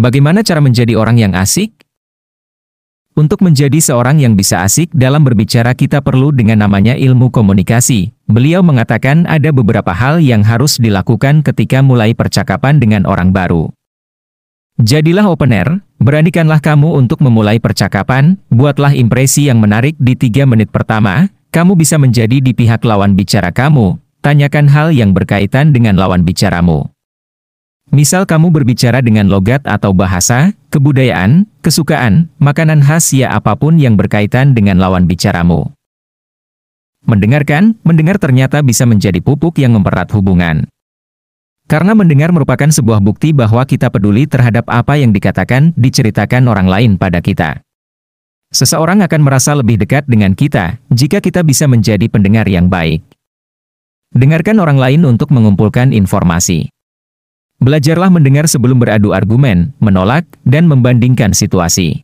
Bagaimana cara menjadi orang yang asik? Untuk menjadi seorang yang bisa asik dalam berbicara kita perlu dengan namanya ilmu komunikasi. Beliau mengatakan ada beberapa hal yang harus dilakukan ketika mulai percakapan dengan orang baru. Jadilah opener, beranikanlah kamu untuk memulai percakapan, buatlah impresi yang menarik di tiga menit pertama, kamu bisa menjadi di pihak lawan bicara kamu, tanyakan hal yang berkaitan dengan lawan bicaramu. Misal kamu berbicara dengan logat atau bahasa, kebudayaan, kesukaan, makanan khas ya apa pun yang berkaitan dengan lawan bicaramu. Mendengarkan, mendengar ternyata bisa menjadi pupuk yang memperat hubungan. Karena mendengar merupakan sebuah bukti bahwa kita peduli terhadap apa yang dikatakan, diceritakan orang lain pada kita. Seseorang akan merasa lebih dekat dengan kita, jika kita bisa menjadi pendengar yang baik. Dengarkan orang lain untuk mengumpulkan informasi. Belajarlah mendengar sebelum beradu argumen, menolak, dan membandingkan situasi.